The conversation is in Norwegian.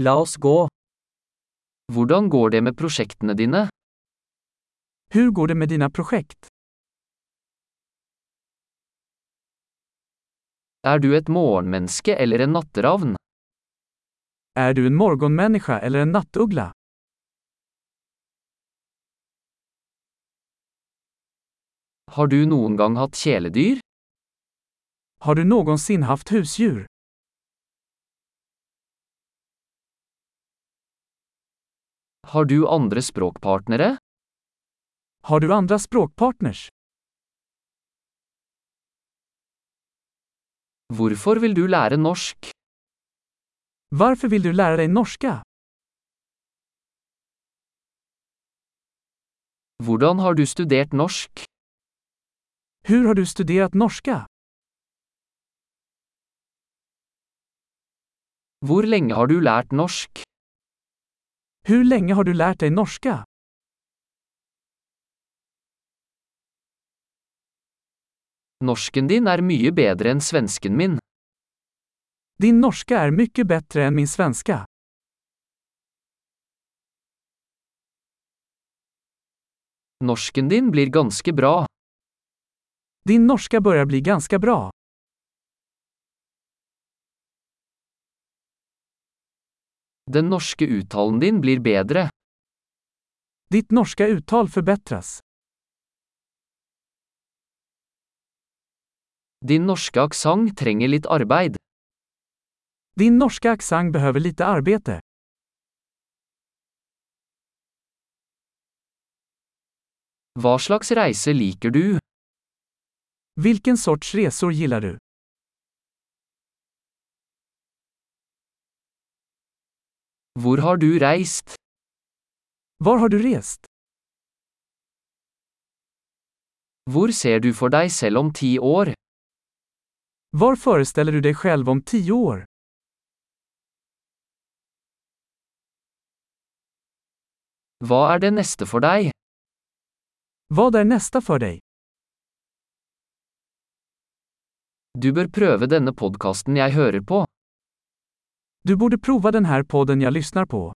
La oss gå. Hvordan går det med prosjektene dine? Hur går det med dina projekt? Er du et morgenmenneske eller en natteravn? Är du en morgonmänniska eller en nattuggla? Har du noen gang hatt kjæledyr? Har du noensinne hatt husdjur? Har du andre språkpartnere? Har du andre språkpartners? Hvorfor vil du lære norsk? Varför vill du lära dig norska? Hvordan har du studert norsk? Hur har du studerat norska? Hvor lenge har du lært norsk? Hur lenge har du lært deg norska? Norsken din er mye bedre enn svensken min. Din norske er mye bedre enn min svenske. Norsken din blir ganske bra. Din norska börjar bli ganska bra. Den norske uttalen din blir bedre. Ditt norska uttal förbättras. Din norske aksent trenger litt arbeid. Din norska aksent behöver lite arbete. Hva slags reise liker du? Hvilken sorts resor gillar du? Hvor har du reist? Var har du reist? Hvor ser du for deg selv om ti år? Var forestiller du deg selv om ti år? Hva er det neste for deg? Hva er neste for deg? Du bør prøve denne podkasten jeg hører på. Du borde prova den här podden jag lyssnar på.